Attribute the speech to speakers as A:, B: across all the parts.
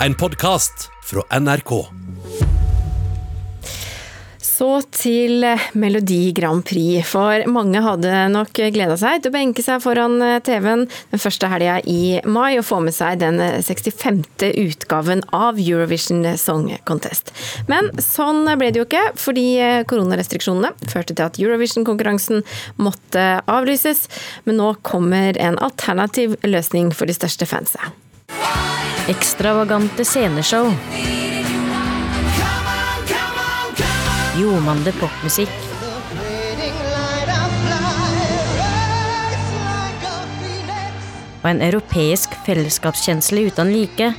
A: en podkast fra NRK.
B: Så til Melodi Grand Prix, for mange hadde nok gleda seg til å benke seg foran TV-en den første helga i mai og få med seg den 65. utgaven av Eurovision Song Contest. Men sånn ble det jo ikke, fordi koronarestriksjonene førte til at Eurovision-konkurransen måtte avlyses. Men nå kommer en alternativ løsning for de største fansa.
C: Ekstravagante sceneshow. Ljomande popmusikk. Og en europeisk fellesskapskjensle uten like.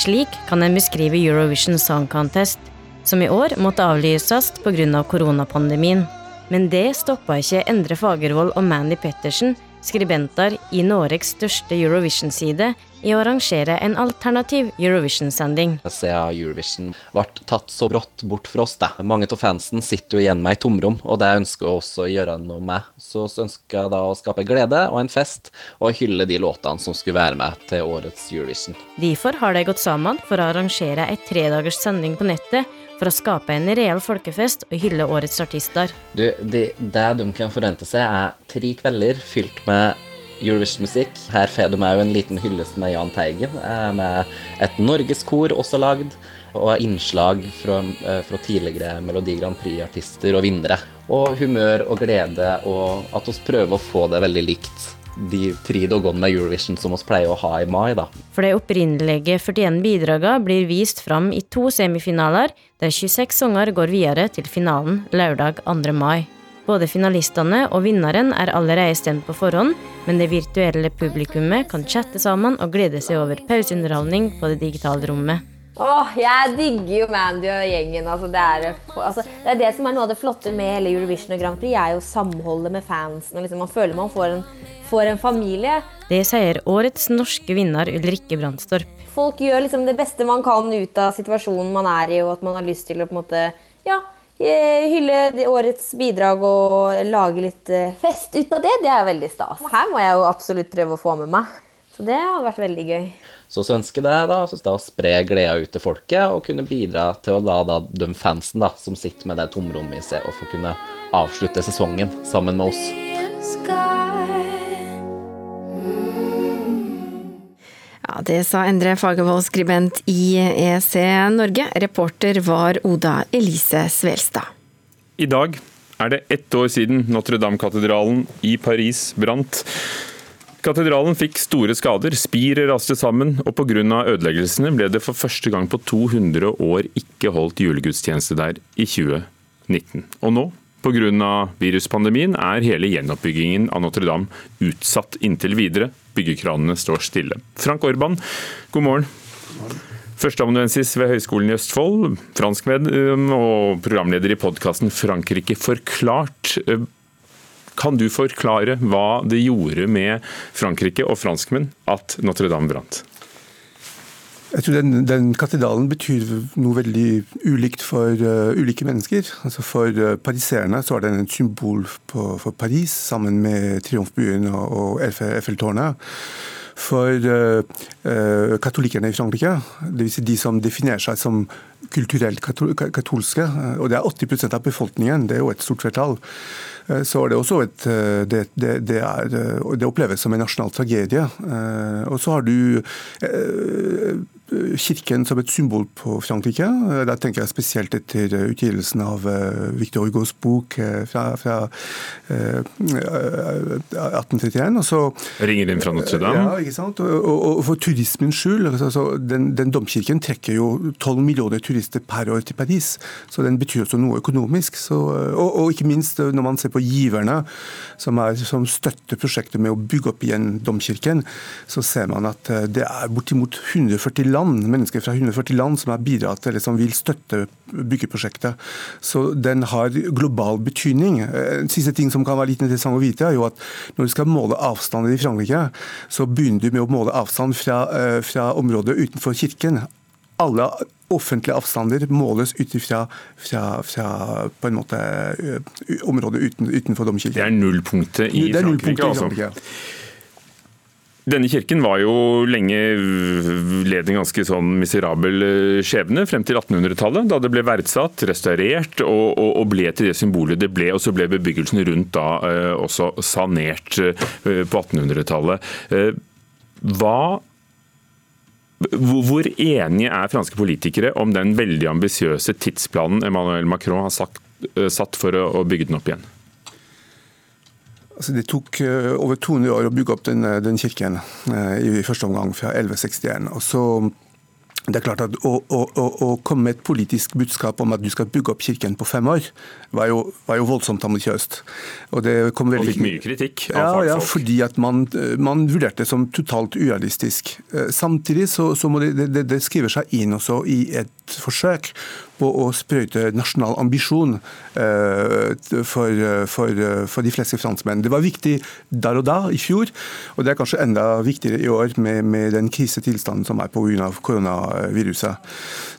C: Slik kan en beskrive Eurovision Song Contest, som i år måtte avlyses pga. Av koronapandemien. Men det stoppa ikke Endre Fagervold og Mandy Pettersen, skribenter i Noregs største Eurovision-side, i å arrangere en alternativ Eurovision-sending.
D: Siden Eurovision ble tatt så brått bort fra oss, da. Mange av fansen sitter jo igjen med et tomrom, og det ønsker jeg også å gjøre noe med. Så, så ønsker jeg da å skape glede og en fest, og hylle de låtene som skulle være med til årets Eurovision.
C: Derfor har de gått sammen for å arrangere et tredagers sending på nettet for å skape en reell folkefest og hylle årets artister.
D: Du, de, det de kan forvente seg, er tre kvelder fylt med Eurovision-musikk. Her får de òg en liten hyllest med Jahn Teigen, eh, med et norgeskor også lagd, og innslag fra, eh, fra tidligere Melodi Grand Prix-artister og vinnere. Og humør og glede, og at vi prøver å få det veldig likt de tre dagene med Eurovision som vi pleier å ha i mai. da.
C: For de opprinnelige 41 bidragene blir vist fram i to semifinaler, der 26 sanger går videre til finalen lørdag 2. mai. Både finalistene og vinneren er allerede stemt på forhånd, men det virtuelle publikummet kan chatte sammen og glede seg over pauseunderholdning på det digitale rommet.
E: Åh, Jeg digger jo Mandy og gjengen. Altså, det, er, altså, det, er, det som er noe av det flotte med hele Eurovision og Grand Prix, er jo samholdet med fansen. Liksom, man føler man får en, får en, familie.
C: Det sier årets norske vinner Ulrikke Brandstorp.
E: Folk gjør liksom det beste man kan ut av situasjonen man er i, og at man har lyst til å på en måte, ja, hylle årets bidrag og lage litt eh, fest ut av det, det er veldig stas. Her må jeg jo absolutt prøve å få med meg. Så det hadde vært veldig gøy.
D: Så så ønsker jeg da, så da å spre gleda ut til folket og kunne bidra til å la da, de fansen da, som sitter med det tomrommet i seg, og få kunne avslutte sesongen sammen med oss.
B: Ja, Det sa Endre Fagervold, skribent i EC Norge. Reporter var Oda Elise Svelstad.
F: I dag er det ett år siden Notre-Dame-katedralen i Paris brant. Katedralen fikk store skader, spiret raste sammen, og pga. ødeleggelsene ble det for første gang på 200 år ikke holdt julegudstjeneste der i 2019. Og nå, pga. viruspandemien, er hele gjenoppbyggingen av Notre-Dame utsatt inntil videre, byggekranene står stille. Frank Orban, god morgen. Førsteamanuensis ved Høgskolen i Østfold, franskmed og programleder i podkasten 'Frankrike forklart'. Kan du forklare hva det gjorde med Frankrike og franskmenn at Notre-Dame brant?
G: Jeg tror den, den, katedralen betyr noe veldig ulikt for uh, ulike mennesker. Altså For uh, pariserene så er den et symbol på, for Paris, sammen med Triumfbuen og, og Eiffeltårnet. For uh, katolikkerne i Frankrike, dvs. Si de som definerer seg som kulturelt katolske, og det er 80% av befolkningen, det er jo et stort flertall, så er det også et det, det, det, er, det oppleves som en nasjonal tragedie. Og så har du kirken som et symbol på Frankrike. Da tenker jeg spesielt etter utgivelsen av eh, Victor Hugos bok eh, fra, fra 1831. Eh, og så,
F: Ringer inn fra Notre-Dame?
G: Ja, ikke sant. Og, og, for turismens skyld. Altså, den, den, domkirken trekker jo 12 millioner turister per år til Paris, så den betyr også noe økonomisk. Så, og, og, ikke minst når man ser på giverne som, er, som støtter prosjektet med å bygge opp igjen domkirken, så ser man at det er bortimot 140 land, mennesker fra 140 land som har bidratt eller som vil støtte byggeprosjektet. Så den har global betydning. En siste ting som kan være litt interessant å vite, er jo at når du skal måle avstander i Frankrike, så begynner du med å måle avstand fra, eh, fra området utenfor kirken. Alle offentlige avstander måles ut fra, fra, fra, på en måte eh, området uten, utenfor domkirken.
F: Det er nullpunktet i Frankrike?
G: Altså.
F: Denne kirken var jo lenge led en ganske sånn miserabel eh, skjebne frem til 1800-tallet, da det ble verdsatt, restaurert og, og, og, ble til det symbolet det ble. Og så ble bebyggelsen rundt da eh, også sanert eh, på 1800-tallet. Eh, hva hvor enige er franske politikere om den veldig ambisiøse tidsplanen Emmanuel Macron har sagt, satt for å bygge den opp igjen?
G: Altså, det tok uh, over 200 år å bygge opp den, eh, den kirken uh, i første omgang, fra 1161. Og så det er klart at å, å, å, komme med et politisk budskap om at du skal bygge opp kirken på fem år, var jo, var jo voldsomt ambisiøst.
F: Og det kom veldig... Og fikk mye kritikk
G: av ja, fagfolk. Ja, fordi at man, man, vurderte det som totalt urealistisk. Samtidig så, så må det, det, det skriver seg inn også i et forsøk på å sprøyte nasjonal ambisjon eh, for, for, for, de fleste franskmenn. Det var viktig der og da, i fjor, og det er kanskje enda viktigere i år med, med den krisetilstanden som er pga. koronaviruset.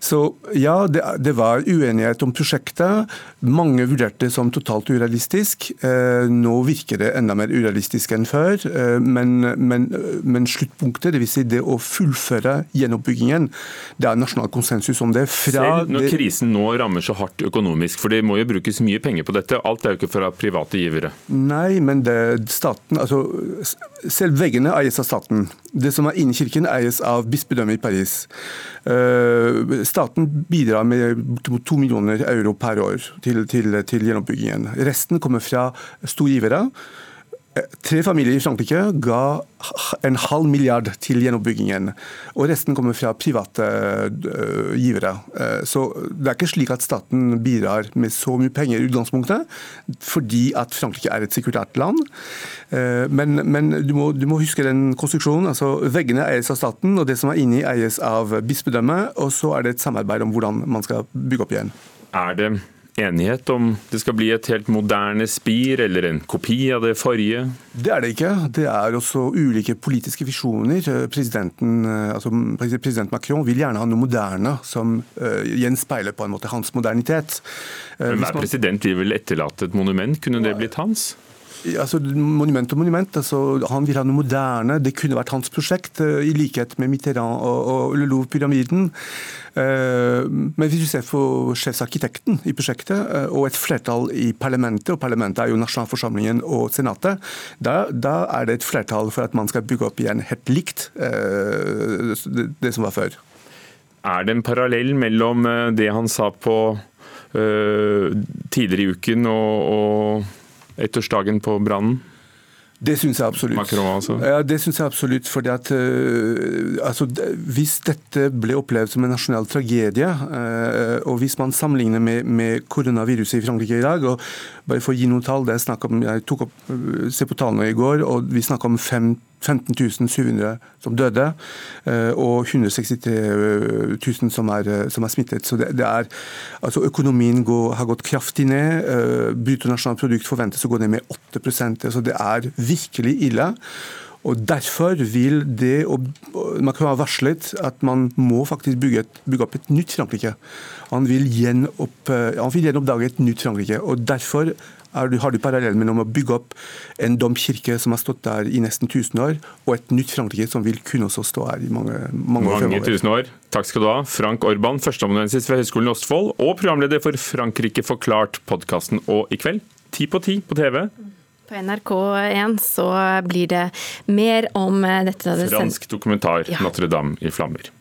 G: Så ja, det, det, var uenighet om prosjektet. Mange vurderte det som totalt urealistisk. Eh, nå virker det enda mer urealistisk enn før, eh, men, men, men sluttpunktet, dvs. Si det å fullføre gjenoppbyggingen, det er nasjonal konsensus om det.
F: Fra Selv når krisen nå rammer så hardt økonomisk, for det må jo brukes mye penger på dette. Alt er jo ikke fra private givere.
G: Nei, men det, staten, altså selv veggene eies av staten. Det som er inni kirken eies av bispedømmet i Paris. Eh, staten bidrar med to millioner euro per år til, til, til gjenoppbyggingen. Resten kommer fra storgivere. Tre familier i Frankrike ga en halv milliard til gjenoppbyggingen. Og resten kommer fra private uh, givere. Uh, så det er ikke slik at staten bidrar med så mye penger i utgangspunktet, fordi at Frankrike er et sekulært land. Uh, men, men du, må, du, må, huske den konstruksjonen. altså Veggene eies av staten, og det som er inni eies av bispedømmet. Og så er det et samarbeid om hvordan man skal bygge opp igjen.
F: Er det enighet om det skal bli et helt moderne spir, eller en kopi av det forrige?
G: Det er det ikke. Det er også ulike politiske visjoner. Presidenten, eh, altså president Macron vil gjerne ha noe moderne som uh, gjenspeiler på en måte hans modernitet.
F: Men hver president vil vel etterlate et monument? Kunne det blitt hans?
G: Altså, monument og monument. Altså, han vil ha noe moderne. Det kunne vært hans prosjekt, uh, i likhet med Mitterrand og, og Louvre-pyramiden. Uh, men hvis du ser på sjefsarkitekten i prosjektet, uh, og et flertall i parlamentet, og parlamentet er jo nasjonalforsamlingen og senatet, da, da, er det et flertall for at man skal bygge opp igjen helt likt det, som var før.
F: Er det en parallell mellom det han sa på tidligere i uken og, og ettårsdagen på brannen?
G: Det syns jeg absolutt.
F: Macron altså.
G: Ja, det synes jeg absolutt. fordi at uh, altså, Hvis dette ble opplevd som en nasjonal tragedie, uh, og hvis man sammenligner med, med, koronaviruset i Frankrike i dag og bare for å gi noen tall, det er om, Jeg tok opp, uh, se på tallene i går, og vi snakker om 5 15 700 som døde, eh, og 163 000 som er, eh, som er smittet. Så det, det er, altså Økonomien går, har gått kraftig ned. Eh, Bruttonasjonalprodukt forventes å gå ned med 8% altså Det er virkelig ille. Og Derfor vil det og kan ha varslet at man må faktisk bygge, et, bygge opp et nytt Frankrike. Han vil, gjenopp, han et nytt Frankrike. og Derfor har du parallellen mellom å bygge opp en domkirke som har stått der i nesten 1000 år, og et nytt Frankrike som vil kunne også stå her i mange, mange,
F: mange år tusen år. Takk skal du ha, Frank Orban, førsteamanuensis ved Høgskolen i Østfold og programleder for Frankrike forklart, podkasten og i kveld Ti på ti på TV.
B: På NRK1 så blir det mer om dette.
F: Fransk dokumentar, ja. Notre-Dame i flammer.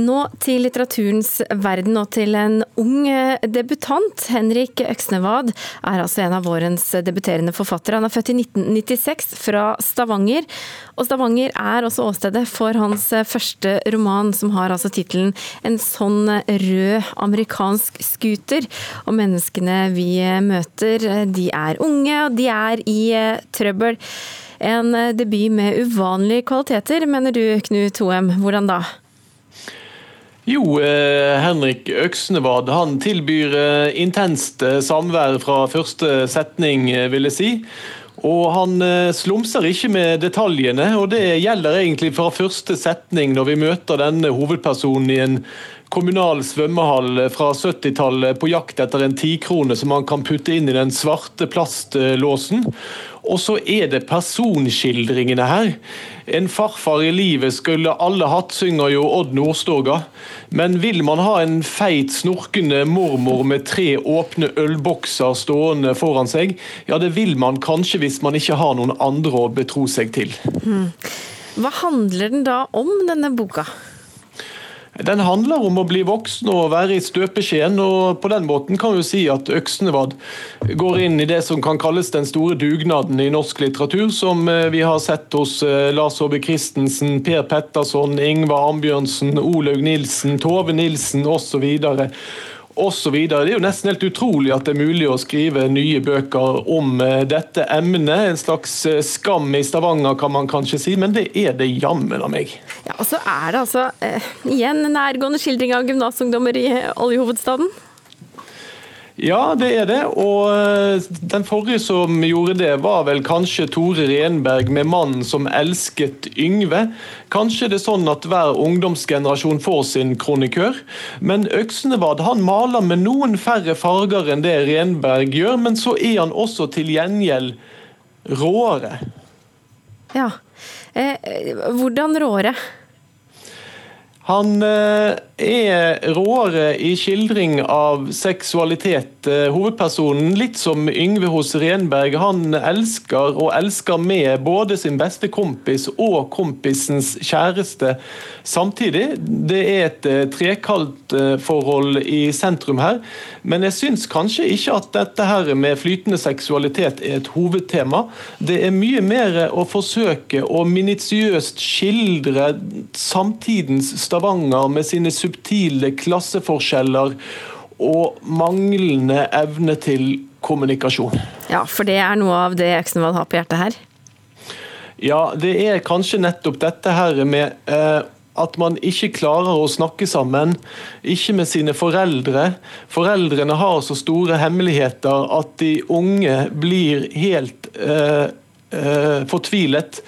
B: Nå til litteraturens verden og til en ung debutant. Henrik Øksnevad er altså en av vårens debuterende forfattere. Han er født i 1996 fra Stavanger. Og Stavanger er også åstedet for hans første roman, som har altså tittelen 'En sånn rød amerikansk scooter'. Og menneskene vi møter, de er unge, og de er i trøbbel. En debut med uvanlige kvaliteter, mener du Knut Hoem. Hvordan da?
H: Jo, eh, Henrik Øksnevad han tilbyr eh, intenst eh, samvær fra første setning, vil jeg si. Og han slumser ikke med detaljene, og det gjelder egentlig fra første setning, når vi møter denne hovedpersonen i en kommunal svømmehall fra 70-tallet på jakt etter en tikrone som man kan putte inn i den svarte plastlåsen. Og så er det personskildringene her. En farfar i livet skulle alle hatt, synger jo Odd Nordstoga. Men vil man ha en feit, snorkende mormor med tre åpne ølbokser stående foran seg, ja det vil man kanskje hvis man ikke har noen andre å betro seg til.
B: Hmm. Hva handler den da om, denne boka?
H: Den handler om å bli voksen og være i støpeskjeen, og på den måten kan vi si at Øksnevad går inn i det som kan kalles den store dugnaden i norsk litteratur, som eh, vi har sett hos eh, Lars Aabye Christensen, Per Petterson, Ingvar Ambjørnsen, Olaug Nilsen, Tove Nilsen osv osv. Det er jo nesten helt utrolig at det er mulig å skrive nye bøker om eh, dette emnet. En slags eh, skam i Stavanger, kan man kanskje si, men det er det jammen av meg.
B: Ja, Og så er det altså eh, igjen nærgående skildring av gymnasungdommer i oljehovedstaden.
H: Ja, det er det. Og eh, den forrige som gjorde det, var vel kanskje Tore Renberg med 'Mannen som elsket Yngve'. Kanskje det er sånn at hver ungdomsgenerasjon får sin kronikør. Men Øksnevad han maler med noen færre farger enn det Renberg gjør, men så er han også til gjengjeld råere.
B: Ja. Eh, hvordan råere?
H: Han eh, er råere i skildring av seksualitet. Eh, hovedpersonen, litt som Yngve hos Renberg, han elsker og elsker med både sin beste kompis og kompisens kjæreste samtidig. Det er et eh, trekantforhold i sentrum her. Men jeg syns kanskje ikke at dette her med flytende seksualitet er et hovedtema. Det er mye mer å forsøke å minitiøst skildre samtidens Stavanger med sine subtile klasseforskjeller og manglende evne til kommunikasjon.
B: Ja, for det er noe av det Øksenvold har på hjertet her?
H: Ja, det er kanskje nettopp dette her med eh, at man ikke klarer å snakke sammen, ikke med sine foreldre. Foreldrene har så store hemmeligheter at de unge blir helt eh, eh, fortvilet.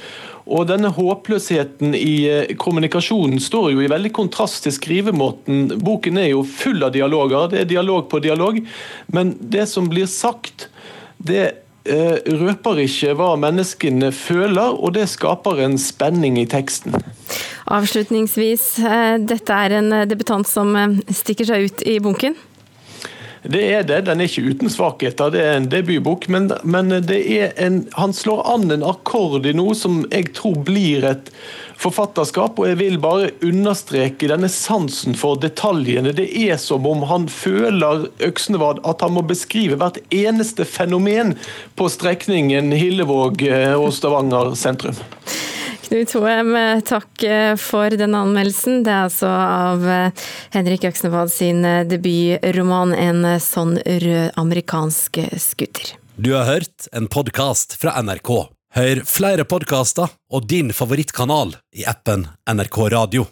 H: Og denne håpløsheten i eh, kommunikasjonen står jo i veldig kontrast til skrivemåten. Boken er jo full av dialoger, det er dialog på dialog. Men det som blir sagt, det eh, røper ikke hva menneskene føler, og det skaper en spenning i teksten.
B: Avslutningsvis, eh, dette er en debutant som stikker seg ut i bunken?
H: Det er det. Den er ikke uten svakheter. Det er en debutbok, men, men en, han slår an en akkord i noe som jeg tror blir et forfatterskap. Og jeg vil bare understreke denne sansen for detaljene. Det er som om han føler Øksnevad at han må beskrive hvert eneste fenomen på strekningen Hillevåg eh, og Stavanger sentrum.
B: Knut Hoem, takk eh, for den anmeldelsen. Det er altså av eh, Henrik Øksnevad sin eh, debutroman 'En sånn rød amerikansk skutter'.
A: Du har hørt en podkast fra NRK. Hør flere podkaster og din favorittkanal i appen NRK Radio.